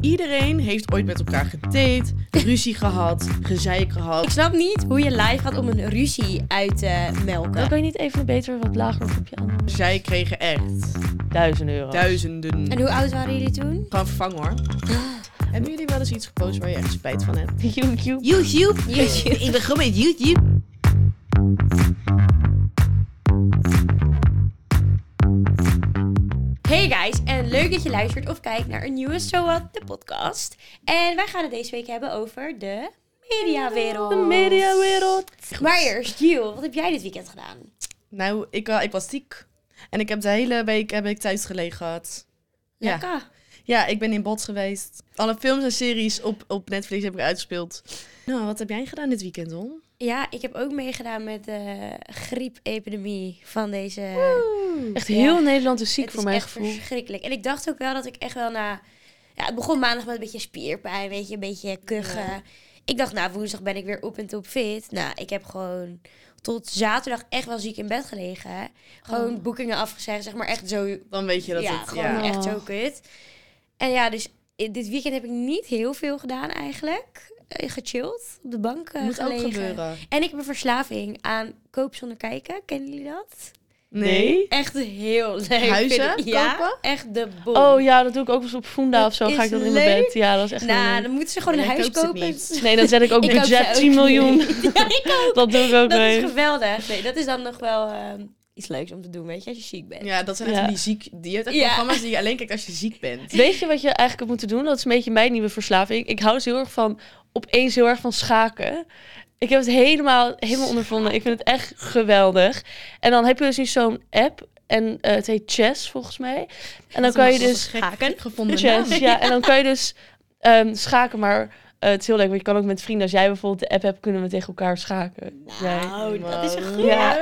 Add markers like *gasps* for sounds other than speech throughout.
Iedereen heeft ooit met elkaar gedate, ruzie gehad, gezeik Ik gehad. snap niet hoe je live gaat om een ruzie uit te melken. Dan kan je niet even een beter wat lager groepje aan. Zij kregen echt Duizend euro. duizenden. En hoe oud waren jullie toen? Gewoon vervangen hoor. Hebben jullie wel eens iets gepost waar je echt spijt van hebt? *laughs* YouTube. YouTube. YouTube. Ik ben gewoon met YouTube. Hey guys, en leuk dat je luistert of kijkt naar een nieuwe So What, de podcast. En wij gaan het deze week hebben over de mediawereld. De mediawereld. Maar eerst, Jill, wat heb jij dit weekend gedaan? Nou, ik, ik was ziek. En ik heb de hele week heb ik thuis gelegen gehad. Ja. Lekker. Ja, ik ben in bad geweest. Alle films en series op, op Netflix heb ik uitgespeeld. Nou, wat heb jij gedaan dit weekend, Hon? Ja, ik heb ook meegedaan met de griepepidemie van deze... Echt Ja. heel Nederland is ziek het voor is mijn echt gevoel. verschrikkelijk. En ik dacht ook wel dat ik echt wel na... Ja, het begon maandag met een beetje spierpijn, weet je, een beetje kuchen. Ja. Ik dacht, nou, woensdag ben ik weer op en top fit. Nou, ik heb gewoon tot zaterdag echt wel ziek in bed gelegen. Gewoon Oh. boekingen afgezegd, zeg maar echt zo... Dan weet je dat ja, het... gewoon Ja. echt zo Oh. kut. En ja, dus i- dit weekend heb ik niet heel veel gedaan eigenlijk. Eh, Gechilled, op de bank eh, Moet ook gebeuren. En ik heb een verslaving aan koop zonder kijken. Kennen jullie dat? Nee. Echt heel leuk. Huizen ik. *laughs* Ja, kopen? echt de bom. Oh ja, dat doe ik ook wel eens op Funda Dat of zo. Ga is ik dat in mijn bed. Ja, dat is echt Nou, dan moeten ze gewoon een huis kopen. Nee, dan zet ik ook *laughs* Ik ze budget ook 10 miljoen. *laughs* Ja, ik. Dat doe ik ook Dat is mee. geweldig. Nee, dat is dan nog wel ehm, iets leuks om te doen, weet je, als je ziek bent. Ja, dat zijn echt Ja. die ziek... Die hebt echt Ja. programma's die je alleen kijkt als je ziek bent. Weet je wat je eigenlijk moeten doen? Dat is een beetje mijn nieuwe verslaving. Ik hou dus heel erg van, opeens heel erg van schaken. Ik heb het helemaal, helemaal ondervonden. Ik vind het echt geweldig. En dan heb je dus nu zo'n app. En eh, het heet Chess, volgens mij. En dan kan je dus... Schaken. gevonden Chess, ja. *laughs* En dan kan je dus ehm, schaken, maar... eh, het is heel leuk, want je kan ook met vrienden... Als jij bijvoorbeeld de app hebt, kunnen we tegen elkaar schaken. Jij. Nou, dat is een goed. Ja.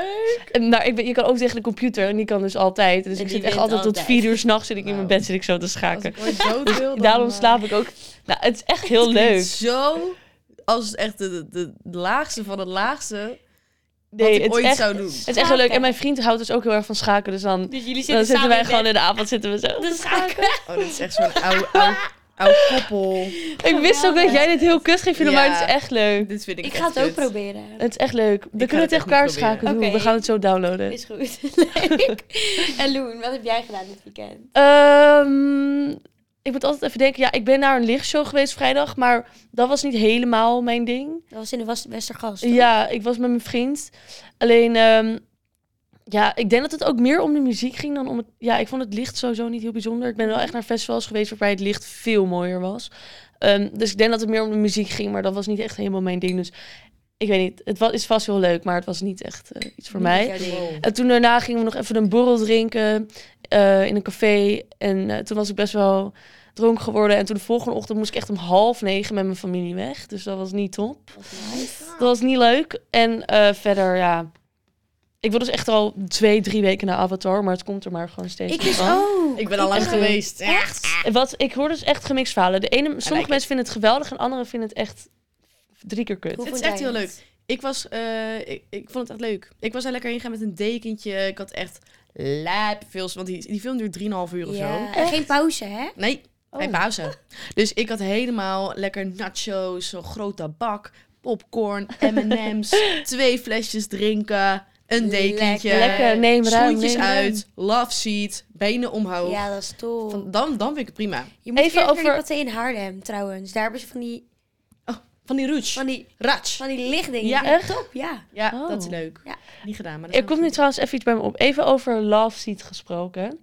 En nou, ik ben, je kan ook tegen de computer en die kan dus altijd. Dus En ik zit echt altijd tot vier uur s'nachts zit ik in mijn bed zit ik zo te Als schaken. dood wil, dan, Daarom slaap ik ook. Nou, het is echt heel het leuk. Zo als echt de, de, de laagste van het laagste Nee, wat ik het ooit echt- zou doen. Het is echt heel leuk. En mijn vriend houdt dus ook heel erg van schaken. Dus dan, Dus jullie dan zitten, wij gewoon in de avond zitten we zo. te schaken. Oh, dit is echt zo'n oude, *laughs* oude, oude koppel. Ik wist ook dat jij dit heel kut ging vinden, Ja. maar het is echt leuk. Dit vind ik Ik echt ga het ook proberen. Het is echt leuk. We kunnen het tegen echt elkaar schaken doen. We gaan het zo downloaden. Is goed. *laughs* Leuk. En Loen, wat heb jij gedaan dit weekend? Ehm, ik moet altijd even denken. Ja, ik ben naar een lichtshow geweest vrijdag, maar dat was niet helemaal mijn ding. Dat was in de Westergast. toch? Ja, ik was met mijn vriend. Alleen, ehm, ja, ik denk dat het ook meer om de muziek ging dan om het... Ja, ik vond het licht sowieso niet heel bijzonder. Ik ben wel echt naar festivals geweest waarbij het licht veel mooier was. Ehm, dus ik denk dat het meer om de muziek ging, maar dat was niet echt helemaal mijn ding. Dus ik weet niet, het was, is vast heel leuk, maar het was niet echt eh, iets voor Niet mij. En toen daarna gingen we nog even een borrel drinken eh, in een café. En eh, toen was ik best wel dronken geworden. En toen de volgende ochtend moest ik echt om half negen met mijn familie weg. Dus dat was niet top. Dat was niet leuk. En eh, verder, ja... Ik wil dus echt al twee, drie weken naar Avatar. Maar het komt er maar gewoon steeds Ik niet dus van. ook. Ik ben al lang geweest. Echt? Wat, ik hoor dus echt gemixt verhalen. De ene, sommige like mensen vinden het geweldig en anderen vinden het echt drie keer kut. Hoe Het is vond echt jij heel leuk. Ik was, eh, ik, ik vond het echt leuk. Ik was er lekker ingegaan met een dekentje. Ik had echt lijp veel, want die, die film duurt 3,5 uur of zo. Ja, en geen pauze, hè? Nee, Oh. geen pauze. Dus ik had helemaal lekker nachos, zo'n grote bak, popcorn, M&M's, *laughs* twee flesjes drinken, een dekentje, Lekker. Lekker, neem ruim, ruim. uit, love seat, benen omhoog. Ja, dat is tof. Dan, dan vind ik het prima. Je moet Even over... over- die paté in Haarlem, trouwens. Daar hebben ze van die, Van die rouge. van die, Ratsch. van die lichtdingen. Ja, echt? Top, ja. Ja, Oh. dat is leuk. Ja. Niet gedaan, maar dat Er is komt nu trouwens even iets bij me op. Even over Love Seat gesproken.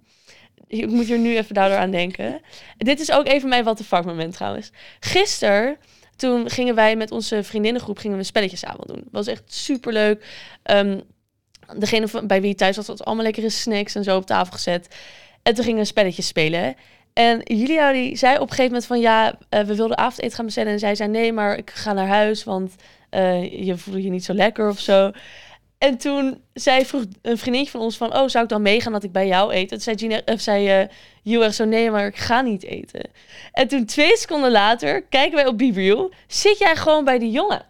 Ik moet hier nu even daardoor aan denken. Dit is ook even mijn what the fuck moment trouwens. Gisteren, toen gingen wij met onze vriendinnengroep gingen we spelletjesavond doen. was echt super leuk. degene van, bij wie thuis was, had allemaal lekkere snacks en zo op tafel gezet. En toen gingen we spelletjes spelen. En Julia die zei op een gegeven moment van ja, eh, we wilden avondeten gaan bestellen. En zij zei nee, maar ik ga naar huis, want eh, je voelt je niet zo lekker of zo. En toen zei vroeg een vriendinnetje van ons van, oh, zou ik dan meegaan dat ik bij jou eet? En toen zei, Gina, of zei Julia zo, nee, maar ik ga niet eten. En toen twee seconden later kijken wij op BBU, zit jij gewoon bij die jongen?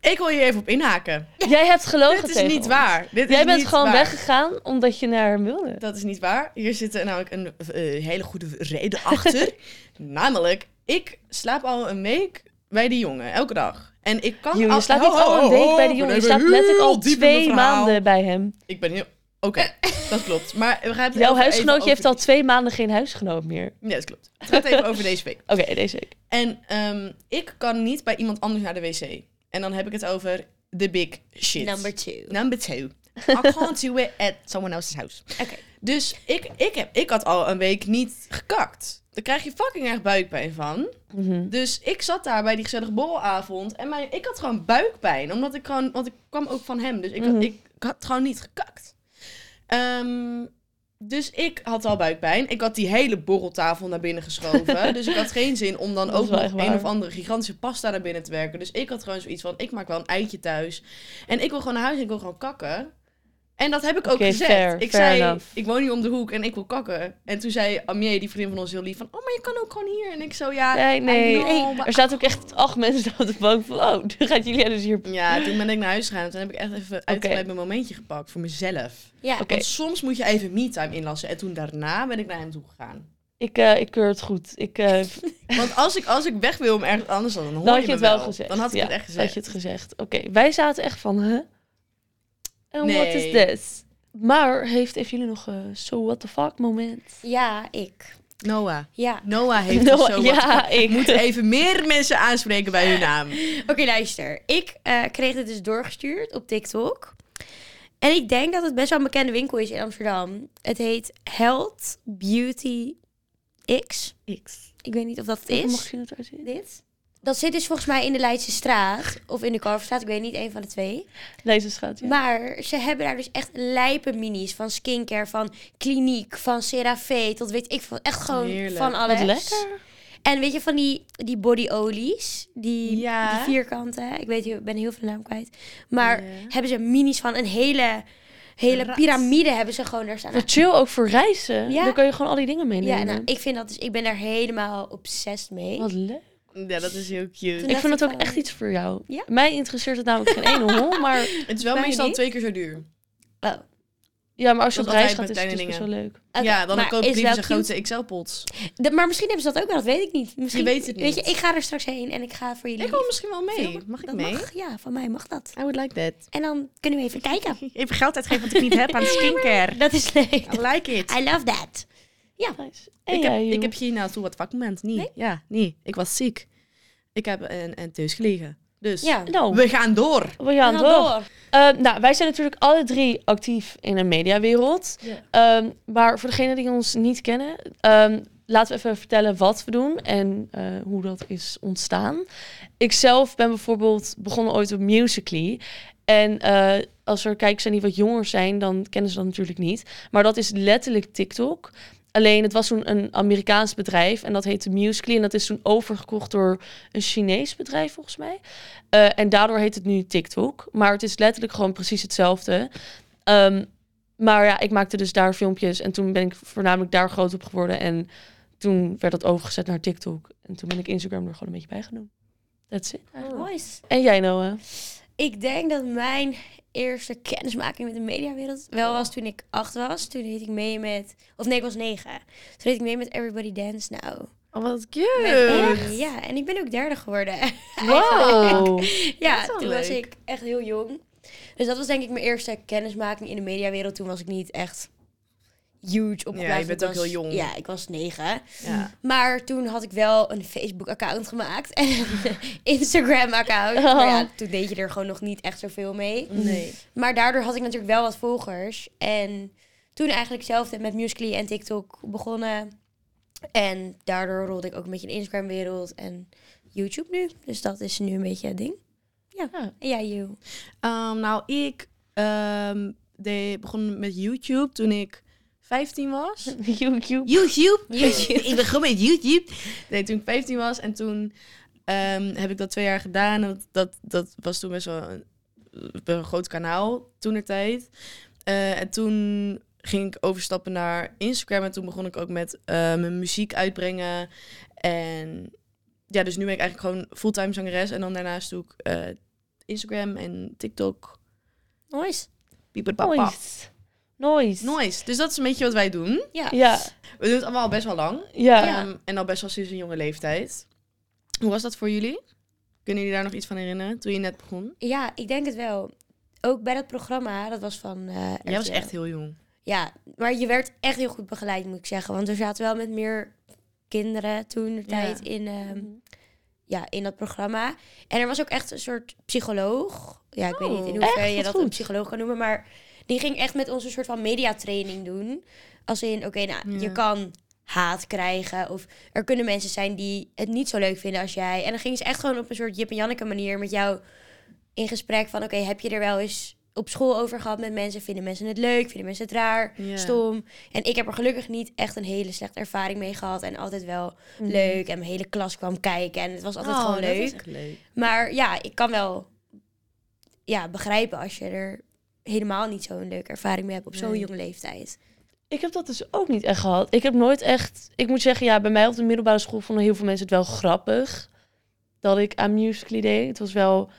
Ik wil hier even op inhaken. Jij hebt gelogen Dit is tegen niet ons. waar. Dit Jij is bent niet gewoon waar. weggegaan omdat je naar haar wilde. Dat is niet waar. Hier zit er namelijk een eh, hele goede reden achter. *laughs* namelijk, ik slaap al een week bij die jongen, elke dag. En ik kan... Jo, je al- slaapt niet ho, al een ho, week ho, bij die jongen. Je slaapt letterlijk al heel diep in mijn twee verhaal. maanden bij hem. Ik ben heel... Oké, dat klopt. Maar we gaan het Jouw even huisgenootje over- heeft al twee maanden geen huisgenoot meer. Ja, dat klopt. Het gaat even over deze week. *laughs* Oké, deze week. En ehm, ik kan niet bij iemand anders naar de wc. En dan heb ik het over the big shit. Number two. Number two. I *laughs* can't do it at someone else's house. Oké. Dus ik, ik, heb, ik had al een week niet gekakt. Daar krijg je fucking erg buikpijn van. Mhm. Dus ik zat daar bij die gezellige borrelavond. En mijn, ik had gewoon buikpijn. Omdat ik gewoon... Want ik kwam ook van hem. Dus ik, had- Mhm. ik had gewoon niet gekakt. Ehm, dus ik had al buikpijn. Ik had die hele borreltafel naar binnen geschoven. *laughs* dus ik had geen zin om dan ook nog een waar. of andere gigantische pasta naar binnen te werken. Dus ik had gewoon zoiets van, ik maak wel een eitje thuis. En ik wil gewoon naar huis en ik wil gewoon kakken. En dat heb ik ook gezegd. fair, ik fair zei, enough. ik woon hier om de hoek en ik wil kakken. En toen zei Amier, die vriendin van ons, heel lief van... Oh, maar je kan ook gewoon hier. En ik zo, ja... Nee, I nee. know, maar- Er zaten ook echt acht mensen op de bank van, oh, *laughs* nu gaat Julia dus hier... Ja, toen ben ik naar huis gegaan. En toen heb ik echt even uitgebreid mijn momentje gepakt voor mezelf. Ja. Oké. Want soms moet je even me-time inlassen. En toen daarna ben ik naar hem toe gegaan. Ik, eh, ik keur het goed. Ik, eh, *laughs* Want als ik, als ik weg wil om ergens anders dan, dan hoor dan had je je het me wel gezegd. Dan had ik Ja, het echt dan gezegd. had je het gezegd. Oké, wij zaten echt van, huh? En what Nee. is this? Maar heeft even jullie nog een so what the fuck moment? Ja, ik. Noah. Ja. Noah heeft *laughs* Noah, zo ja, wat ik. Moeten even meer mensen aanspreken bij hun naam. *laughs* Oké, luister. Ik eh, kreeg dit dus doorgestuurd op TikTok. En ik denk dat het best wel een bekende winkel is in Amsterdam. Het heet Health Beauty X. X. Ik weet niet of dat het is. ik zien hoe het eruit ziet? Dit. Dat zit dus volgens mij in de Leidse straat. Of in de Kalverstraat. Ik weet niet, een van de twee. Deze straat, ja. Maar ze hebben daar dus echt lijpe minis. Van skincare, van kliniek, van CeraVe. Tot weet ik veel. Echt gewoon Heerlijk. van alles. Wat lekker. En weet je van die, die bodyolies? Die, Ja. die vierkanten. Ik weet, ik ben heel veel naam kwijt. Maar Ja. hebben ze minis van een hele, hele piramide hebben ze gewoon daar staan. Wat chill ook voor reizen. Ja. Dan kan je gewoon al die dingen meenemen. ja, nou, ik vind dat dus, ik ben daar helemaal obsessed mee. Wat leuk. Ja, dat is heel cute. Toen Ik vind het ook echt iets voor jou. Ja? Mij interesseert het namelijk geen ene hol, *laughs* maar... Het is wel meestal niet. twee keer zo duur. Oh. Ja, maar als je op reis gaat, is het dus best wel leuk. Ja, dan koop ik liever zo'n grote. De- maar misschien hebben ze dat ook wel, dat weet ik niet. Misschien, weet het Weet je, niet. ik ga er straks heen en ik ga voor jullie... Ik wil misschien wel mee. filmen. Mag ik dat mee? Mag, ja, van mij mag dat. I would like that. En dan kunnen we even kijken. *laughs* Even geld uitgeven wat ik niet heb aan *laughs* skincare. Dat is leuk. I like it. I love that. Nice. En Ik heb, ik heb geen naartoe wat vakmoment. Nee. Nee? Ja, nee. Ik was ziek. Ik heb een, een thuis gelegen. Dus Ja. Nou, we gaan door. we gaan We gaan door. Eh, nou, wij zijn natuurlijk alle drie actief in de mediawereld. Ja. Ehm, maar voor degenen die ons niet kennen, ehm, laten we even vertellen wat we doen en eh, hoe dat is ontstaan. Ik zelf ben bijvoorbeeld begonnen ooit op Musical.ly. En eh, als er kijkers zijn die wat jonger zijn, dan kennen ze dat natuurlijk niet. Maar dat is letterlijk TikTok. Alleen het was toen een Amerikaans bedrijf en dat heette Musical.ly. En dat is toen overgekocht door een Chinees bedrijf volgens mij. Eh, en daardoor heet het nu TikTok. Maar het is letterlijk gewoon precies hetzelfde. Ehm, maar ja, ik maakte dus daar filmpjes. En toen ben ik voornamelijk daar groot op geworden. En toen werd dat overgezet naar TikTok. En toen ben ik Instagram er gewoon een beetje bij gaan doen. That's it. eigenlijk. Nice. En jij, Noah? Ik denk dat mijn eerste kennismaking met de mediawereld wel was toen ik acht was. Toen deed ik mee met... Of nee, ik was negen. Toen deed ik mee met Everybody Dance Now. Oh, wat Met- ja, en ik ben ook derde geworden. *laughs* Wow. ja, toen was ik echt heel jong. Dus dat was denk ik mijn eerste kennismaking in de mediawereld. Toen was ik niet echt huge opgeplaatst. Ja, je bent ook was- heel jong. Ja, ik was negen. Ja. Maar toen had ik wel een Facebook-account gemaakt en een *laughs* Instagram-account. Oh. Maar ja, toen deed je er gewoon nog niet echt zoveel mee. Nee. Maar daardoor had ik natuurlijk wel wat volgers. En toen eigenlijk zelf met Musical.ly en TikTok begonnen. En daardoor rolde ik ook een beetje in de Instagram-wereld en YouTube nu. Dus dat is nu een beetje het ding. Ja. Ja. En jij, you? Ehm, nou, ik ehm, deed, begon met YouTube toen ik 15 was. YouTube. YouTube. YouTube. ik begon met YouTube. Nee, toen ik 15 was. En toen ehm, heb ik dat twee jaar gedaan. Dat, dat, was toen best wel een, een groot kanaal toen de tijd. Eh, en toen ging ik overstappen naar Instagram. En toen begon ik ook met eh, mijn muziek uitbrengen. En ja, dus nu ben ik eigenlijk gewoon fulltime zangeres. En dan daarnaast doe ik eh, Instagram en TikTok. Nice. Nice. Nice. Nice. Dus dat is een beetje wat wij doen. Ja. Ja, We doen het allemaal al best wel lang. ja. Ehm, en al best wel sinds een jonge leeftijd. Hoe was dat voor jullie? Kunnen jullie daar nog iets van herinneren toen je net begon? Ja, ik denk het wel. Ook bij dat programma, dat was van... eh, Jij was echt heel jong. Ja, maar je werd echt heel goed begeleid, moet ik zeggen. Want er zaten wel met meer kinderen toen de tijd in, ehm, ja, in dat programma. En er was ook echt een soort psycholoog. Ja, ik weet niet in Oh, hoeverre je dat goed. een psycholoog kan noemen. Maar die ging echt met ons een soort van mediatraining doen. Als in, oké, nou, Ja. je kan haat krijgen. Of er kunnen mensen zijn die het niet zo leuk vinden als jij. En dan ging ze echt gewoon op een soort Jip en Janneke manier met jou in gesprek van... Oké, heb je er wel eens op school over gehad met mensen? Vinden mensen het leuk? Vinden mensen het raar? Stom? En ik heb er gelukkig niet echt een hele slechte ervaring mee gehad. En altijd wel Mhm. leuk. En mijn hele klas kwam kijken. En het was altijd Oh, gewoon leuk. leuk. Maar ja, ik kan wel ja, begrijpen als je er helemaal niet zo'n leuke ervaring mee hebt op zo'n Nee. jonge leeftijd. Ik heb dat dus ook niet echt gehad. Ik heb nooit echt... Ik moet zeggen, ja, bij mij op de middelbare school vonden heel veel mensen het wel grappig. Dat ik aan Musical.ly deed. Het was wel...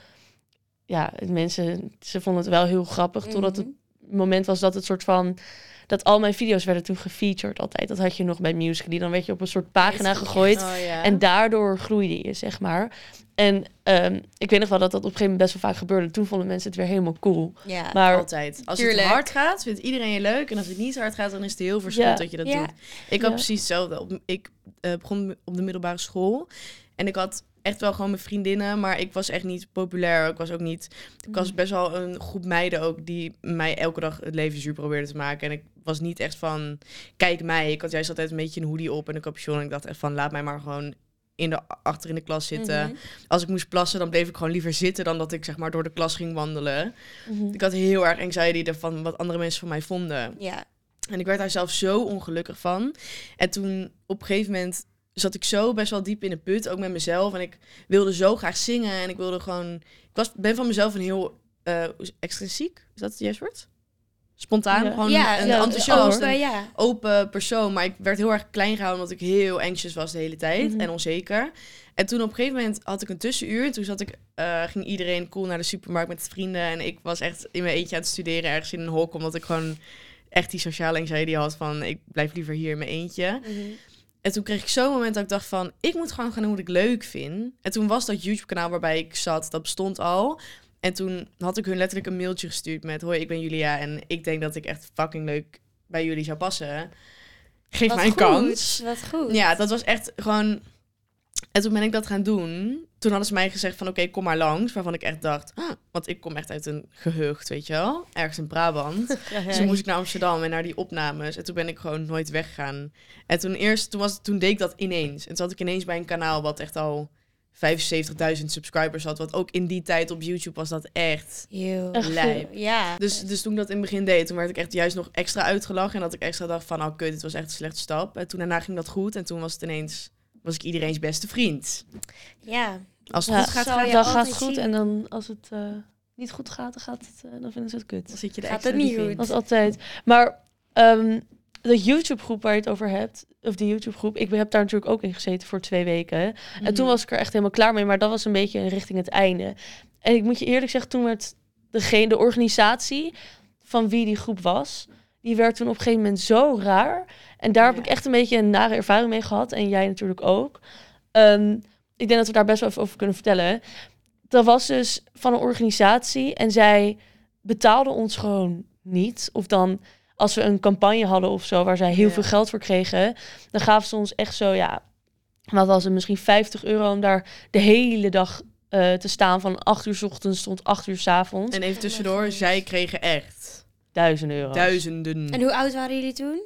Ja, mensen, ze vonden het wel heel grappig. Totdat het Mhm. moment was dat het soort van... Dat al mijn video's werden toen gefeatured altijd. Dat had je nog bij Musical.ly. Dan werd je op een soort pagina gegooid. Oh, ja. En daardoor groeide je, zeg maar. En ehm, ik weet nog wel dat dat op een gegeven moment best wel vaak gebeurde. Toen vonden mensen het weer helemaal cool. Ja. Maar Altijd. Als Tuurlijk. het hard gaat, vindt iedereen je leuk. En als het niet zo hard gaat, dan is het heel verschillend Ja. dat je dat Ja. doet. Ik had precies hetzelfde. Ik eh, begon op de middelbare school. En ik had echt wel gewoon mijn vriendinnen. Maar ik was echt niet populair. Ik was ook niet... Ik was best wel een groep meiden ook... die mij elke dag het leven zuur probeerden te maken. En ik was niet echt van... Kijk mij. Ik had juist altijd een beetje een hoodie op en een capuchon. En ik dacht echt van... Laat mij maar gewoon in de, achter in de klas zitten. Mhm. Als ik moest plassen, dan bleef ik gewoon liever zitten... dan dat ik zeg maar door de klas ging wandelen. Mhm. Ik had heel erg anxiety ervan wat andere mensen van mij vonden. Ja. En ik werd daar zelf zo ongelukkig van. En toen op een gegeven moment zat ik zo best wel diep in de put, ook met mezelf. En ik wilde zo graag zingen en ik wilde gewoon... Ik was, ben van mezelf een heel eh extrinsiek, is dat het juist woord? Spontaan, Ja. gewoon ja, een ja, enthousiast, open, open persoon. Maar ik werd heel erg klein gehouden omdat ik heel anxious was de hele tijd Mhm. en onzeker. En toen op een gegeven moment had ik een tussenuur. En toen zat ik, eh, ging iedereen cool naar de supermarkt met vrienden. En ik was echt in mijn eentje aan het studeren ergens in een hok. Omdat ik gewoon echt die sociale anxiety had van ik blijf liever hier in mijn eentje. Mhm. En toen kreeg ik zo'n moment dat ik dacht van ik moet gewoon gaan doen wat ik leuk vind. En toen was dat YouTube kanaal waarbij ik zat, dat bestond al. En toen had ik hun letterlijk een mailtje gestuurd met hoi ik ben Julia en ik denk dat ik echt fucking leuk bij jullie zou passen. Geef Wat mij een goed, kans. Wat goed. Ja, dat was echt gewoon. En toen ben ik dat gaan doen. Toen hadden ze mij gezegd van oké, kom maar langs. Waarvan ik echt dacht, ah, want ik kom echt uit een gehucht, weet je wel. Ergens in Brabant. *laughs* Dus toen moest ik naar Amsterdam en naar die opnames. En toen ben ik gewoon nooit weggegaan. En toen eerst, toen, was, toen deed ik dat ineens. En toen zat ik ineens bij een kanaal wat echt al 75.000 subscribers had. Wat ook in die tijd op YouTube was dat echt lijp. Ja. dus, dus toen ik dat in het begin deed, toen werd ik echt juist nog extra uitgelachen. En dat ik extra dacht van, oh kut, dit was echt een slechte stap. En toen daarna ging dat goed. En toen was het ineens, was ik iedereen's beste vriend. ja. Als het Ja, goed gaat, zal ga je je dan gaat het goed zien. en dan als het eh, niet goed gaat, dan, gaat het, eh, dan vinden ze het kut. Dan zit je er Gaat extra het niet goed? Dat is altijd. Maar ehm, de YouTube-groep waar je het over hebt, of de YouTube-groep, ik heb daar natuurlijk ook in gezeten voor twee weken. En Mhm. toen was ik er echt helemaal klaar mee, maar dat was een beetje richting het einde. En ik moet je eerlijk zeggen, toen werd degene, de organisatie van wie die groep was, die werd toen op een gegeven moment zo raar. En daar heb ik echt een beetje een nare ervaring mee gehad. En jij natuurlijk ook. Ehm, ik denk dat we daar best wel even over kunnen vertellen. Dat was dus van een organisatie en zij betaalden ons gewoon niet. Of dan als we een campagne hadden of zo, waar zij heel Ja. veel geld voor kregen, dan gaven ze ons echt zo, ja, wat was het, misschien 50 euro om daar de hele dag eh, te staan. Van 8 uur 's ochtends tot 8 uur 's avonds. En even tussendoor, zij kregen echt Duizend euro. duizenden. En hoe oud waren jullie toen?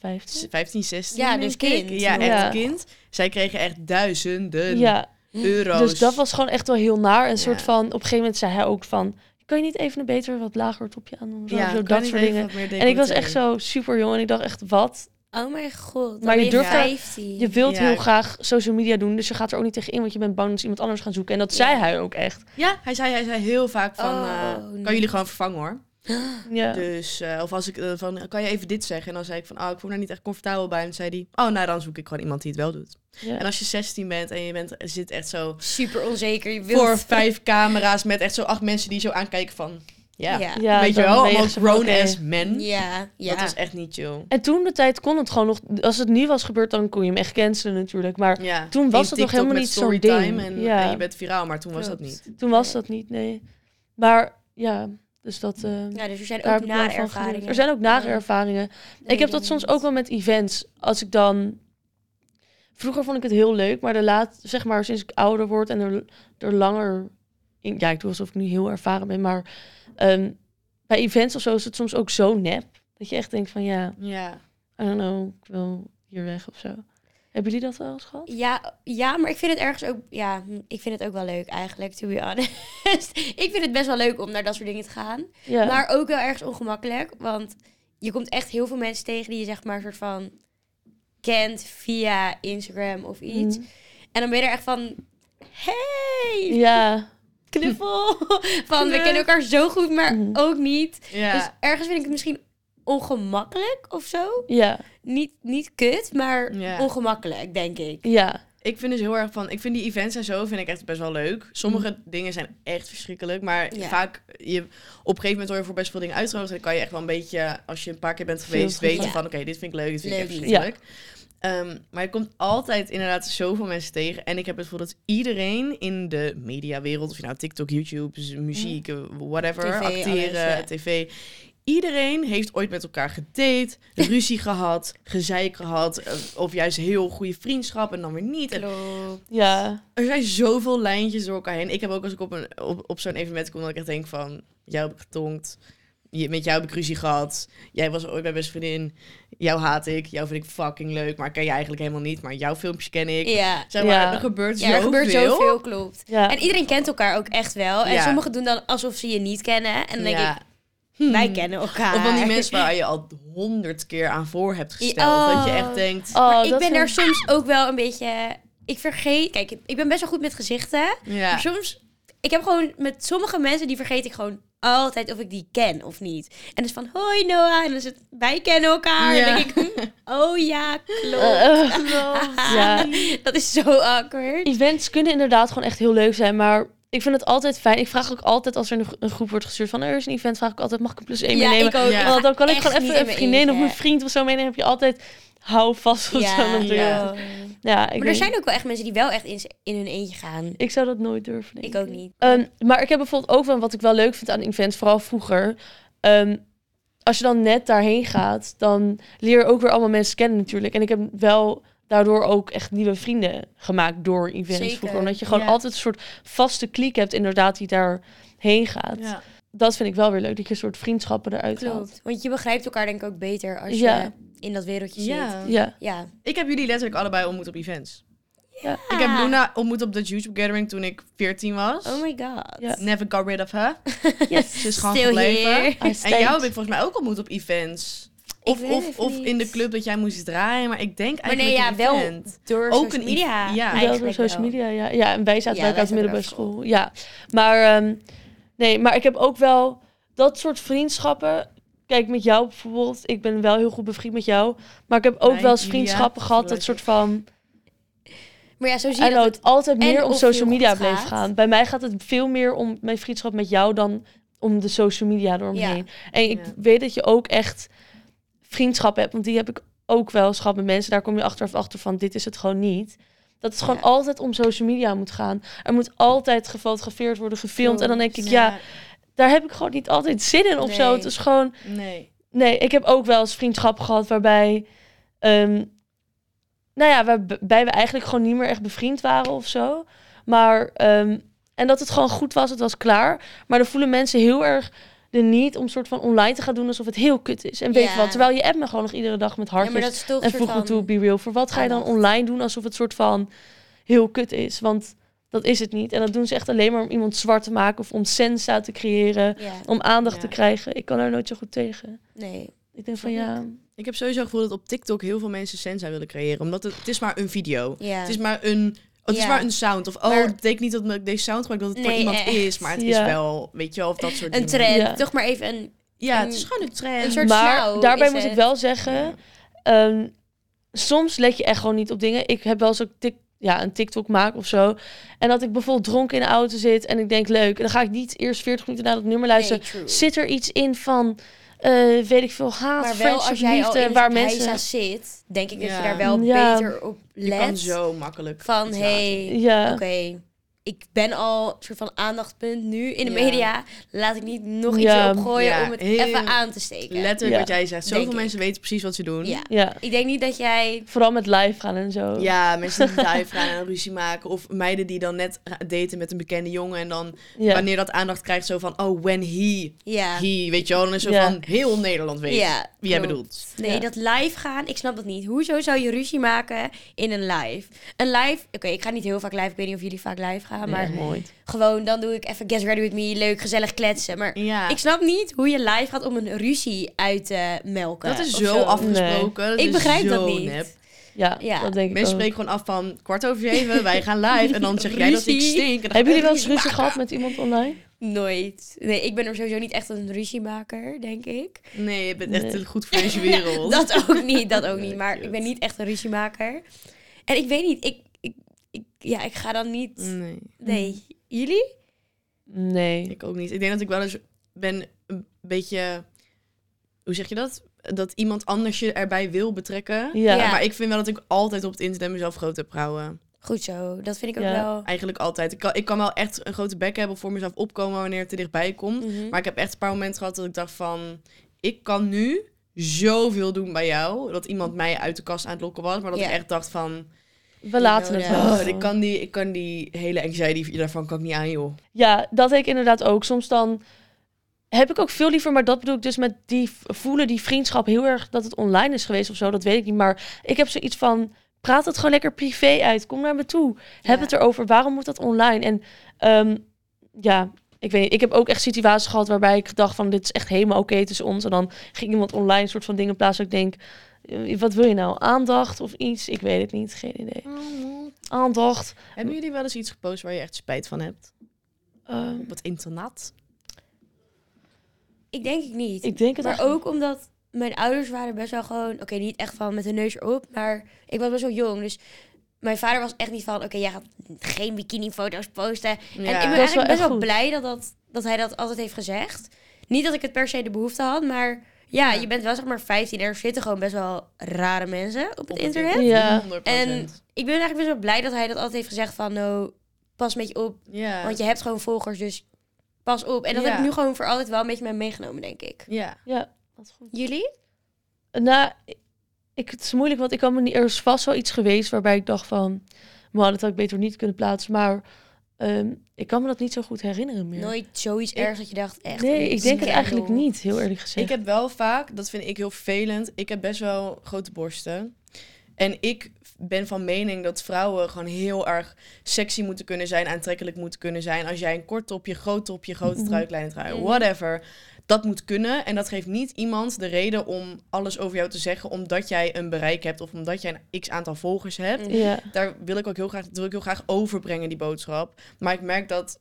15? 15, 16 Ja, dus ik. kind. Ja, echt Ja. kind. Zij kregen echt duizenden Ja, euro's. dus dat was gewoon echt wel heel naar. Een Ja. soort van, op een gegeven moment zei hij ook van, kan je niet even een beter, wat lager topje aan doen? Zo, ja, zo kan dat soort dingen. En ik was echt zo super jong en ik dacht echt, wat? Oh mijn god. Maar je ben durft daar- 15. Je wilt Ja. heel graag social media doen, dus je gaat er ook niet tegen in, want je bent bang dat ze iemand anders gaan zoeken. En dat Ja. zei hij ook echt. Ja, hij zei, hij zei heel vaak van, Oh, eh, nee. kan jullie gewoon vervangen hoor. *gasps* Ja. Dus, eh, of als ik eh, van, kan je even dit zeggen? En dan zei ik van, oh, ik voel me daar niet echt comfortabel bij. En dan zei hij, oh, nou, dan zoek ik gewoon iemand die het wel doet. Ja. En als je 16 bent en je bent, zit echt zo Super onzeker. Je wilt... voor vijf camera's met echt zo acht mensen die zo aankijken van, ja, Ja. Ja, weet je wel, allemaal echt zo van, grown oké. as men. Ja, ja. Dat was echt niet chill. En toen de tijd kon het gewoon nog... Als het nu was gebeurd, dan kon je hem echt cancelen natuurlijk. Maar Ja. Toen was het nog helemaal niet zo'n storytime ding. En, Ja. en je bent viraal, maar toen was dat niet. toen was dat niet, nee. Maar ja, dus dat... eh, Ja, dus er zijn ook nare ervaringen. Er zijn ook nare Ja. ervaringen. Nee, ik heb dat soms ook wel met events. Als ik dan... Vroeger vond ik het heel leuk, maar de laat, zeg maar sinds ik ouder word en er, er langer... In, ja, ik doe alsof ik nu heel ervaren ben, maar ehm, bij events of zo is het soms ook zo nep. Dat je echt denkt van ja, Ja. I don't know, ik wil hier weg of zo. Hebben jullie dat wel eens gehad? Ja, ja, maar ik vind het ergens ook... Ja, ik vind het ook wel leuk eigenlijk, to be honest. *laughs* ik vind het best wel leuk om naar dat soort dingen te gaan. Ja. Maar ook wel ergens ongemakkelijk. Want je komt echt heel veel mensen tegen die je zeg maar een soort van kent via Instagram of iets. Mm. En dan ben je er echt van... Hey, Ja. *laughs* knuffel. *laughs* van, we kennen elkaar zo goed, maar Mhm. ook niet. Ja. Dus ergens vind ik het misschien ongemakkelijk of zo. Ja. Niet, niet kut, maar Ja. ongemakkelijk, denk ik. Ja. Ik vind dus heel erg van, ik vind die events en zo vind ik echt best wel leuk. Sommige dingen zijn echt verschrikkelijk, maar Mm. Ja. vaak je op een gegeven moment word je voor best veel dingen uitgenodigd. En dan kan je echt wel een beetje, als je een paar keer bent geweest, te weten van oké, dit vind ik leuk, dit vind ik echt verschrikkelijk. Ehm, maar je komt altijd inderdaad zoveel mensen tegen. En ik heb het gevoel dat iedereen in de mediawereld, of je nou TikTok, YouTube, muziek, eh, whatever, TV, acteren, alles, ja. tv. Iedereen heeft ooit met elkaar gedate, *laughs* ruzie gehad, gezeik gehad, eh, of juist heel goede vriendschap en dan weer niet. En. Ja. er zijn zoveel lijntjes door elkaar heen. Ik heb ook als ik op, een, op, op zo'n evenement kom, dat ik echt denk van... Jou heb ik getonkt. Je, met jou heb ik ruzie gehad. Jij was ooit mijn beste vriendin. Jou haat ik. Jou vind ik fucking leuk. Maar ik ken je eigenlijk helemaal niet. Maar jouw filmpjes ken ik. Ja. Zeg maar, Ja. er gebeurt Ja, er zoveel. gebeurt zoveel, klopt. Ja. En iedereen kent elkaar ook echt wel. En Ja. sommigen doen dan alsof ze je niet kennen. En dan denk Ja. Ik, wij Hmm. kennen elkaar. Of van die mensen waar *laughs* je al honderd keer aan voor hebt gesteld. Oh. Dat je echt denkt... Oh, Maar ik ben vind- daar soms ook wel een beetje... Ik vergeet... Kijk, ik ben best wel goed met gezichten. Ja. Maar soms... Ik heb gewoon... Met sommige mensen, die vergeet ik gewoon altijd of ik die ken of niet. En dan is van, hoi Noah. En dan is het, wij kennen elkaar. Ja. En dan denk ik, hm, *laughs* oh ja, klopt. Eh, eh. *laughs* Ja. Dat is zo awkward. Events kunnen inderdaad gewoon echt heel leuk zijn, maar ik vind het altijd fijn. Ik vraag ook altijd als er een, een groep wordt gestuurd van er is een event, vraag ik altijd mag ik een plus één Ja, meenemen? ik ook. Ja. Want dan kan ik gewoon even een mijn vriendin of een vriend of zo meenemen. Heb je altijd hou vast of Ja, zo natuurlijk. ja. Ja, ja ik, Maar er zijn ook wel echt mensen die wel echt in, in hun eentje gaan. ik zou dat nooit durven. denk Ik ook niet. Ehm, maar ik heb bijvoorbeeld ook wel wat ik wel leuk vind aan events, vooral vroeger. Ehm, als je dan net daarheen gaat, dan leer je ook weer allemaal mensen kennen natuurlijk. En ik heb wel daardoor ook echt nieuwe vrienden gemaakt door events Zeker, vroeger. Omdat je gewoon ja. altijd een soort vaste kliek hebt inderdaad die daarheen gaat. Ja. Dat vind ik wel weer leuk, dat je een soort vriendschappen eruit haalt. Klopt. Want je begrijpt elkaar denk ik ook beter als Ja. je in dat wereldje zit. Ja. Ja. Ik heb jullie letterlijk allebei ontmoet op events. ja. Ik heb Luna ontmoet op de YouTube Gathering toen ik 14 was. Oh my god. Never got rid of her. Yes. Ze is gewoon Still gebleven. En jou heb ik volgens mij ook ontmoet op events. Ik Of, of, of in de club dat jij moest draaien. Maar ik denk Maar nee, eigenlijk ja, een wel event. door Ook social een media. ev- ja. Wel door eigenlijk social media, ja. Ja, en wij zaten Ja, wij op de middelbare ook school. Ja, maar ehm, nee, maar ik heb ook wel dat soort vriendschappen. Kijk, met jou bijvoorbeeld. Ik ben wel heel goed bevriend met jou. Maar ik heb ook Nee, wel eens vriendschappen gehad. Dat soort van... Maar ja, zo zie je dat het altijd meer om social media bleef gaat. gaan. Bij mij gaat het veel meer om mijn vriendschap met jou dan om de social media eromheen. En ik Ja. weet dat je ook echt vriendschap hebt. Want die heb ik ook wel eens gehad met mensen. Daar kom je achteraf achter van, dit is het gewoon niet. Dat het gewoon Ja. altijd om social media moet gaan. Er moet altijd gefotografeerd worden, gefilmd. En dan denk ik, ja, daar heb ik gewoon niet altijd zin in of zo. Het is gewoon... Nee. Nee, ik heb ook wel eens vriendschap gehad waarbij... ehm, nou ja, waarbij we eigenlijk gewoon niet meer echt bevriend waren of zo. Maar... ehm, en dat het gewoon goed was, het was klaar. Maar dan voelen mensen heel erg de niet om soort van online te gaan doen alsof het heel kut is. En weet je Ja. wat, terwijl je appt me gewoon nog iedere dag met Ja, maar hartjes. dat is toch en voeg me toe, be real. Voor wat ga je dan online doen alsof het soort van heel kut is? Want dat is het niet. En dat doen ze echt alleen maar om iemand zwart te maken of om sensa te creëren. Om aandacht Ja. te krijgen. Ik kan daar nooit zo goed tegen. nee. Ik denk van ja, Ik heb sowieso het gevoel dat op TikTok heel veel mensen sensa willen creëren. Omdat het, het is maar een video. Ja. Het is maar een... Het is maar een sound. Of, oh, Maar- dat betekent niet dat ik deze sound gebruik dat het Nee, voor iemand echt. is. Maar het Ja. is wel, weet je wel, of dat soort Een dingen. trend. Ja. Toch maar even een Ja, Een- het is gewoon een trend. een soort maar daarbij moet ik het. wel zeggen, ehm, soms let je echt gewoon niet op dingen. Ik heb wel eens ook tik, ja, een TikTok maken of zo. En dat ik bijvoorbeeld dronken in de auto zit en ik denk leuk. En dan ga ik niet eerst 40 minuten naar dat nummer luisteren. Nee. Zit er iets in van, eh, weet ik veel, haat, Maar wel als jij al liefde, in waar waar mensen... zit, denk ik dat Ja. je daar wel Ja. beter op je kan let. zo makkelijk. Van, hey, Ja, oké, ik ben al een soort van aandachtspunt nu in de Ja. media. Laat ik niet nog iets Ja. erop gooien Ja, om het heel- even aan te steken. Letterlijk Ja. wat jij zegt. Zoveel Denk ik. mensen weten precies wat ze doen. Ja. ja. Ik denk niet dat jij... Vooral met live gaan en zo. Ja, *laughs* mensen die live gaan en ruzie maken. Of meiden die dan net daten met een bekende jongen. En dan Ja. wanneer dat aandacht krijgt, zo van... Oh, when he, Ja, he, weet je wel. Dan is zo Ja. van heel Nederland weet Ja, wie jij bedoelt. nee, Ja. dat live gaan, ik snap dat niet. Hoezo zou je ruzie maken in een live? Een live, oké, ik ga niet heel vaak live. Ik weet niet of jullie vaak live gaan. Maar mooi. gewoon, dan doe ik even Get Ready With Me. Leuk, gezellig kletsen. Maar Ja, ik snap niet hoe je live gaat om een ruzie uit te melken. dat is of zo afgesproken. Dat Ik is begrijp dat zo niet. nep. Ja, Ja. dat denk ik Mensen ook. spreken gewoon af van kwart over zeven, wij gaan live. En dan zeg jij dat ik Ruzie. stink. En dan Hebben jullie wel eens ruzie maken. gehad met iemand online? Nooit. Nee, ik ben er sowieso niet echt een ruziemaker, denk ik. Nee, je bent echt Nee. te goed voor deze wereld. *laughs* Dat ook niet, dat ook niet. Maar ik ben niet echt een ruziemaker. En ik weet niet, ik, ja, ik ga dan niet... Nee, Nee, jullie? Nee. ik ook niet. Ik denk dat ik wel eens ben een beetje... Hoe zeg je dat? Dat iemand anders je erbij wil betrekken. Ja. Ja. Maar ik vind wel dat ik altijd op het internet mezelf groot heb gehouden. Goed zo, dat vind ik ook Ja. wel. Eigenlijk altijd. Ik kan, ik kan wel echt een grote bek hebben voor mezelf opkomen wanneer het er dichtbij komt. Mhm. Maar ik heb echt een paar momenten gehad dat ik dacht van... Ik kan nu zoveel doen bij jou. Dat iemand mij uit de kast aan het lokken was. Maar dat ik echt dacht van... We laten het wel. Oh, ik, kan die, ik kan die hele anxiety daarvan kan ik niet aan, joh. Ja, dat heb ik inderdaad ook. Soms dan heb ik ook veel liever, maar dat bedoel ik dus met die voelen die vriendschap heel erg dat het online is geweest of zo. Dat weet ik niet. Maar ik heb zoiets van, praat het gewoon lekker privé uit. Kom naar me toe. Heb Ja. het erover. Waarom moet dat online? En ehm, ja, ik weet niet. Ik heb ook echt situaties gehad waarbij ik dacht van, dit is echt helemaal oké tussen ons. En dan ging iemand online soort van dingen plaatsen. Dat ik denk, wat wil je nou? Aandacht of iets? Ik weet het niet. Geen idee. Aandacht. Hebben jullie wel eens iets gepost waar je echt spijt van hebt? Ehm, Op het internat? Ik denk ik niet. ik denk het maar ook omdat mijn ouders waren best wel gewoon... Oké, niet echt van met de neus erop, maar ik was best wel jong. Dus mijn vader was echt niet van... Oké, jij gaat geen bikini-foto's posten. en ik ben wel eigenlijk best wel goed. blij dat, dat, dat hij dat altijd heeft gezegd. Niet dat ik het per se de behoefte had, maar... Ja, je bent wel zeg maar 15 en er zitten gewoon best wel rare mensen op het Op internet. Ja. 100%. En ik ben eigenlijk best wel blij dat hij dat altijd heeft gezegd van... No, pas een beetje op, ja. want je hebt gewoon volgers, dus pas op. En dat Ja. heb ik nu gewoon voor altijd wel een beetje mee meegenomen, denk ik. Ja. Ja, dat is goed. Jullie? Nou, ik, het is moeilijk, want ik kan me niet... Er is vast wel iets geweest waarbij ik dacht van... Man, dat had ik beter niet kunnen plaatsen. Maar ehm, ik kan me dat niet zo goed herinneren meer. Nooit zoiets Ik- ergs dat je dacht, echt. nee, ik denk het eigenlijk niet, heel eerlijk gezegd. Ik heb wel vaak, dat vind ik heel vervelend, ik heb best wel grote borsten. En ik ben van mening dat vrouwen gewoon heel erg sexy moeten kunnen zijn, aantrekkelijk moeten kunnen zijn. Als jij een kort topje, groot topje, grote Mhm. trui, kleine trui, Mhm. whatever. Dat moet kunnen. En dat geeft niet iemand de reden om alles over jou te zeggen, omdat jij een bereik hebt of omdat jij een x aantal volgers hebt. Ja, Daar wil ik ook heel graag, wil ik heel graag overbrengen, die boodschap. Maar ik merk dat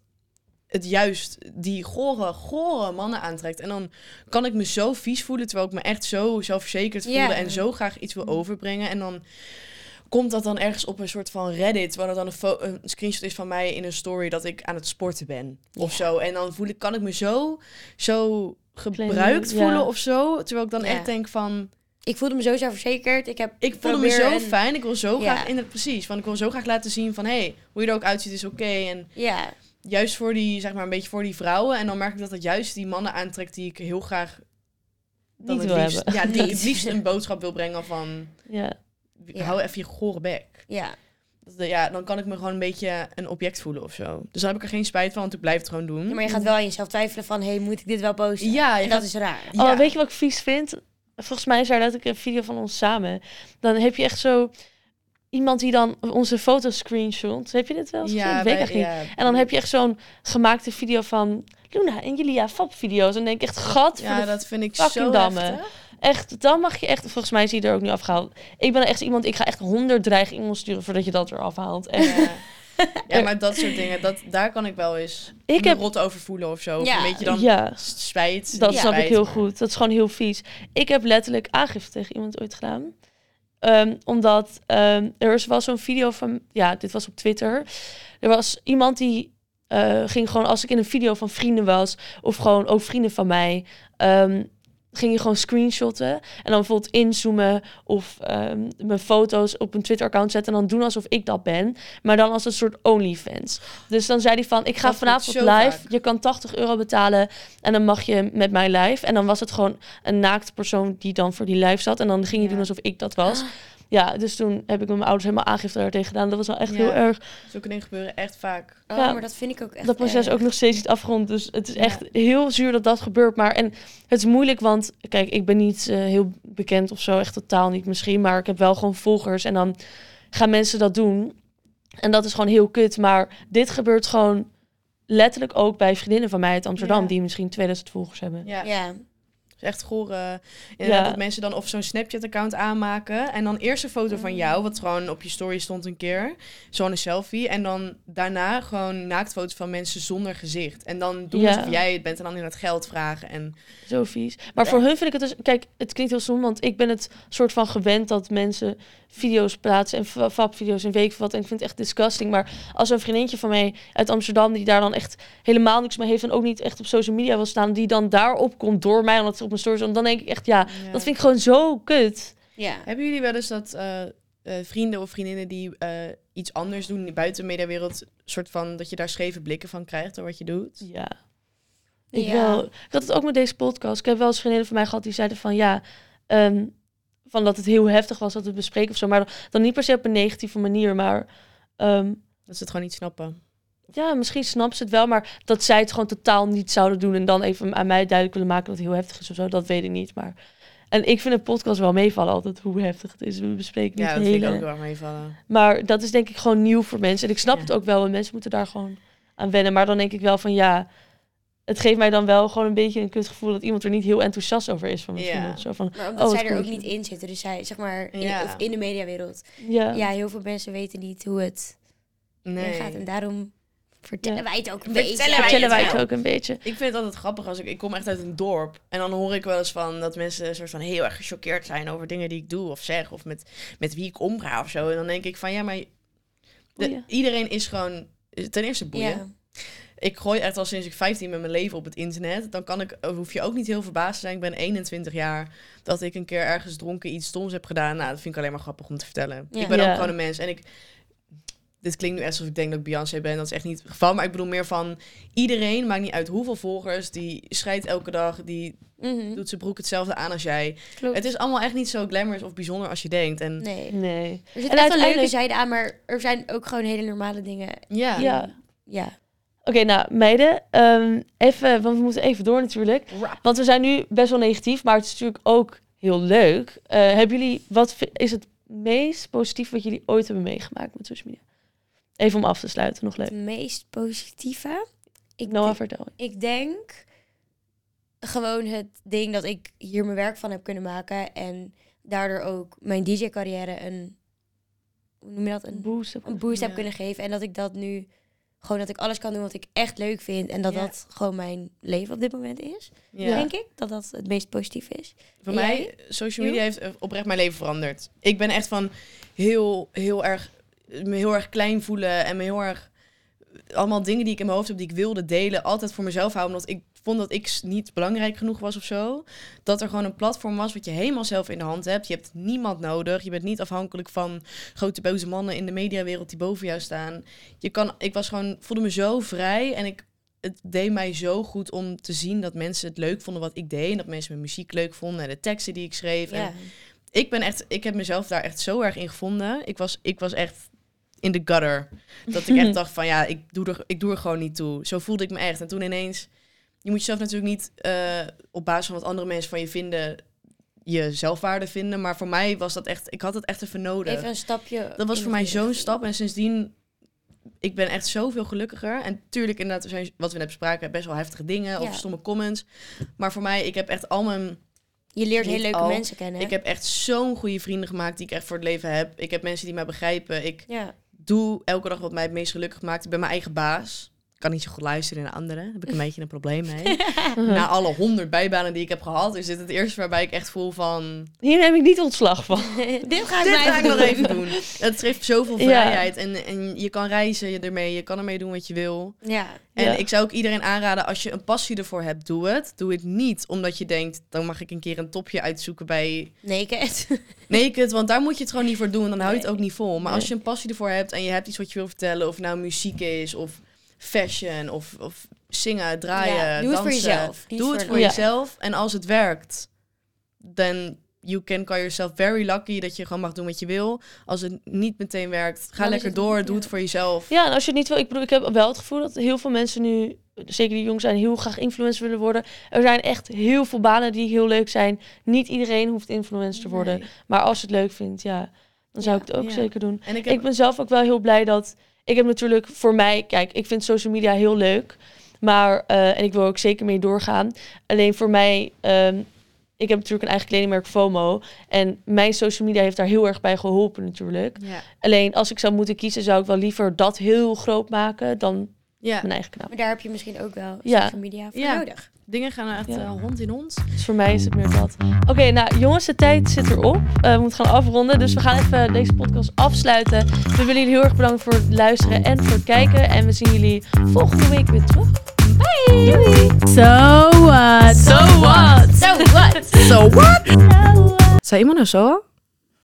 het juist die gore, gore mannen aantrekt. En dan kan ik me zo vies voelen, terwijl ik me echt zo zelfverzekerd voelde en zo graag iets wil overbrengen. En dan komt dat dan ergens op een soort van Reddit, waar er dan een, screenshot is van mij in een story dat ik aan het sporten ben of Ja. zo. En dan voel ik, kan ik me zo, zo gebruikt ja. voelen of zo, terwijl ik dan Ja. echt denk van, Ik voelde me zo zelfverzekerd. Ik heb ik voelde me zo fijn, ik wil zo Ja. graag in het precies, want ik wil zo graag laten zien van, hey, hoe je er ook uitziet is oké en Ja, juist voor die, zeg maar, een beetje voor die vrouwen. En dan merk ik dat het juist die mannen aantrekt die ik heel graag dan Niet het liefst, hebben. Ja, die het *laughs* liefst een boodschap wil brengen van, ja. Ja. hou even je gore bek. ja. Dat- Ja, dan kan ik me gewoon een beetje een object voelen of zo. Dus dan heb ik er geen spijt van, want ik blijf het gewoon doen. Ja, maar je gaat wel aan jezelf twijfelen van... hey, moet ik dit wel posten? Ja, en dat gaat- is raar. Ja. Oh, weet je wat ik vies vind? Volgens mij is daar dat ik een video van ons samen. Dan heb je echt zo iemand die dan onze foto's screenshot. Heb je dit wel eens gezien? ja, weet ik niet. ja. En dan heb je echt zo'n gemaakte video van Luna en Julia Fab video's. En dan denk ik echt, gat voor Ja, dat vind ik zo damme. heftig. Echt, dan mag je echt... Volgens mij is die er ook nu afgehaald. Ik ben echt iemand, ik ga echt honderd dreigingen sturen voordat je dat eraf haalt. En Ja. *laughs* Ja, maar dat soort dingen, dat, daar kan ik wel eens Ik heb rot over voelen of zo. Of Ja. een beetje dan ja, spijt. dat snap ik heel goed. Dat is gewoon heel vies. Ik heb letterlijk aangifte tegen iemand ooit gedaan. Ehm, omdat ehm, er was wel zo'n video van, ja, dit was op Twitter. Er was iemand die eh, ging gewoon, als ik in een video van vrienden was, of gewoon ook vrienden van mij, ehm, ging je gewoon screenshotten en dan bijvoorbeeld inzoomen of ehm, mijn foto's op een Twitter-account zetten en dan doen alsof ik dat ben, maar dan als een soort OnlyFans. Dus dan zei hij van, ik ga Dat vanavond live, vaak. je kan 80 euro betalen en dan mag je met mij live. En dan was het gewoon een naakte persoon die dan voor die live zat en dan ging je Ja. doen alsof ik dat was. Ja, dus toen heb ik met mijn ouders helemaal aangifte daartegen gedaan. Dat was wel echt Ja. heel erg. Zulke dingen gebeuren echt vaak. Oh, Ja. maar dat vind ik ook echt dat proces erg. ook nog steeds niet afgerond. Dus het is Ja. echt heel zuur dat dat gebeurt. Maar en het is moeilijk, want kijk, ik ben niet eh, heel bekend of zo. Echt totaal niet misschien. Maar ik heb wel gewoon volgers. En dan gaan mensen dat doen. En dat is gewoon heel kut. Maar dit gebeurt gewoon letterlijk ook bij vriendinnen van mij uit Amsterdam. Ja. Die misschien 2000 volgers hebben. Ja, echt goor. eh, Ja. dat mensen dan of zo'n Snapchat-account aanmaken. En dan eerst een foto van jou, wat gewoon op je story stond een keer. Zo'n selfie. En dan daarna gewoon naaktfoto's van mensen zonder gezicht. En dan doen Ja. alsof jij het bent en dan in het geld vragen. En Zo vies. Maar voor hun vind ik het dus... Kijk, het klinkt heel stom, want ik ben het soort van gewend dat mensen video's plaatsen en fa- fabvideo's en veel wat. En ik vind het echt disgusting. Maar als een vriendinnetje van mij uit Amsterdam, die daar dan echt helemaal niks mee heeft en ook niet echt op social media wil staan, die dan daarop komt door mij, omdat ze op mijn stories dan denk ik echt, ja, dat vind ik gewoon zo kut. Ja. Hebben jullie wel eens dat eh, eh, vrienden of vriendinnen die eh, iets anders doen buiten de mediawereld, soort van dat je daar scheve blikken van krijgt door wat je doet? Ja. Ik, Ja. wel, ik had het ook met deze podcast. Ik heb wel eens vriendinnen van mij gehad die zeiden van ja, ehm, van dat het heel heftig was dat we bespreken of zo. Maar dan, dan niet per se op een negatieve manier, maar ehm, Dat ze het gewoon niet snappen. Ja, misschien snapt ze het wel, maar dat zij het gewoon totaal niet zouden doen en dan even aan mij duidelijk willen maken dat het heel heftig is of zo, dat weet ik niet. Maar en ik vind een podcast wel meevallen altijd hoe heftig het is. We bespreken niet Ja, dat vind ik ook erg meevallen. Maar dat is denk ik gewoon nieuw voor mensen. En ik snap Ja. het ook wel, want mensen moeten daar gewoon aan wennen. Maar dan denk ik wel van ja, het geeft mij dan wel gewoon een beetje een kutgevoel dat iemand er niet heel enthousiast over is van mijn Ja. Zo van, Maar Oh, omdat wat zij er ook niet in zitten. Dus zij, zeg maar, in, Ja. of in de mediawereld. ja. Ja, heel veel mensen weten niet hoe het Nee. gaat. En daarom vertellen Ja. wij het ook een Vertellen beetje. wij Vertellen wij het ook een beetje. Ik vind het altijd grappig als ik... Ik kom echt uit een dorp. En dan hoor ik wel eens van dat mensen een soort van heel erg gechoqueerd zijn over dingen die ik doe of zeg. Of met, met wie ik omga of zo. En dan denk ik van ja, maar... de- iedereen is gewoon... Ten eerste boeien. Ja. Ik gooi echt al sinds ik 15 ben mijn leven op het internet. Dan kan ik, hoef je ook niet heel verbaasd te zijn. Ik ben 21 jaar. Dat ik een keer ergens dronken iets stoms heb gedaan. Nou, dat vind ik alleen maar grappig om te vertellen. Ja. Ik ben Ja. ook gewoon een mens. En ik... Dit klinkt nu echt alsof ik denk dat ik Beyoncé ben. Dat is echt niet het geval. Maar ik bedoel meer van... Iedereen, maakt niet uit hoeveel volgers... Die scheidt elke dag. Die Mhm. doet zijn broek hetzelfde aan als jij. Klopt. Het is allemaal echt niet zo glamorous of bijzonder als je denkt. En Nee. Nee. Er zit En echt een leuke zijde aan, maar er zijn ook gewoon hele normale dingen. ja. Ja. Ja. Oké, nou meiden, ehm, even, want we moeten even door natuurlijk. Rap. Want we zijn nu best wel negatief, maar het is natuurlijk ook heel leuk. Eh, hebben jullie, wat is het meest positief wat jullie ooit hebben meegemaakt met social media? Even om af te sluiten, nog leuk. Het meest positieve. Ik, Noah, denk- vertel. ik denk gewoon het ding dat ik hier mijn werk van heb kunnen maken. En daardoor ook mijn DJ-carrière een, hoe noem je dat? Een boost. een boost Ja. heb kunnen geven. En dat ik dat nu, gewoon dat ik alles kan doen wat ik echt leuk vind. En dat Ja. dat gewoon mijn leven op dit moment is. Ja. Denk ik. Dat dat het meest positief is. Voor En mij, jij? social media heeft oprecht mijn leven veranderd. Ik ben echt van heel, heel erg, me heel erg klein voelen en me heel erg, allemaal dingen die ik in mijn hoofd heb die ik wilde delen, altijd voor mezelf houden, omdat ik vond dat ik niet belangrijk genoeg was of zo. Dat er gewoon een platform was wat je helemaal zelf in de hand hebt. Je hebt niemand nodig. Je bent niet afhankelijk van grote boze mannen in de mediawereld die boven jou staan. Je kan, ik was gewoon, voelde me zo vrij en ik, het deed mij zo goed om te zien dat mensen het leuk vonden wat ik deed. En dat mensen mijn muziek leuk vonden en de teksten die ik schreef. En Ja. ik ben echt, ik heb mezelf daar echt zo erg in gevonden. Ik was, ik was echt in de gutter. Dat ik echt *laughs* dacht van ja, ik doe, er, ik doe er gewoon niet toe. Zo voelde ik me echt. En toen ineens, je moet jezelf natuurlijk niet eh, op basis van wat andere mensen van je vinden, je zelfwaarde vinden. Maar voor mij was dat echt, ik had het echt even nodig. Even een stapje. Dat was voor mij zo'n stap. En sindsdien, ik ben echt zoveel gelukkiger. En tuurlijk, inderdaad, er zijn, wat we net bespraken, best wel heftige dingen of Ja. stomme comments. Maar voor mij, ik heb echt al mijn Je leert hele leuke al. mensen kennen. ik heb echt zo'n goede vrienden gemaakt die ik echt voor het leven heb. Ik heb mensen die mij begrijpen. Ik Ja. Doe elke dag wat mij het meest gelukkig maakt. Ik ben mijn eigen baas. Kan niet zo goed luisteren naar anderen. Daar heb ik een *laughs* beetje een probleem mee. Na alle honderd bijbanen die ik heb gehad, is dit het eerste waarbij ik echt voel van... Hier neem ik niet ontslag van. *laughs* Dit ga ik, Dit maar ga ik nog even doen. Het geeft zoveel Ja. vrijheid. En, en je kan reizen ermee. Je kan ermee doen wat je wil. Ja. En Ja. ik zou ook iedereen aanraden, als je een passie ervoor hebt, doe het. Doe het niet omdat je denkt, dan mag ik een keer een topje uitzoeken bij Naked. *laughs* Naked. Want daar moet je het gewoon niet voor doen. Dan hou je het ook niet vol. Maar als je een passie ervoor hebt en je hebt iets wat je wil vertellen, of nou muziek is, of fashion, of, of zingen, draaien, Ja, doe het voor jezelf, Doe het voor jezelf. En als het werkt, dan you can call yourself very lucky dat je gewoon mag doen wat je wil. Als het niet meteen werkt, ga lekker door. ja. Doe het voor jezelf. Ja, en als je het niet wil, ik bedoel, ik heb wel het gevoel dat heel veel mensen nu, zeker die jong zijn, heel graag influencer willen worden. Er zijn echt heel veel banen die heel leuk zijn. Niet iedereen hoeft influencer te worden. Nee. Maar als je het leuk vindt, ja, dan zou Ja, ik het ook zeker doen. En ik heb Ik ben zelf ook wel heel blij dat. Ik heb natuurlijk voor mij, kijk, ik vind social media heel leuk. Maar, eh, en ik wil ook zeker mee doorgaan. Alleen voor mij, ehm, ik heb natuurlijk een eigen kledingmerk FOMO. En mijn social media heeft daar heel erg bij geholpen natuurlijk. ja. Alleen als ik zou moeten kiezen, zou ik wel liever dat heel groot maken dan Ja. mijn eigen kanaal. Maar daar heb je misschien ook wel social media voor Ja. nodig. Dingen gaan echt Ja. eh, hond in hond. Dus voor mij is het meer dat. Oké, nou jongens, de tijd zit erop. Eh, we moeten gaan afronden. Dus we gaan even deze podcast afsluiten. We willen jullie heel erg bedanken voor het luisteren en voor het kijken. En we zien jullie volgende week weer terug. Bye! Doei! So what? So what? So what? So what? Zei iemand nou zo?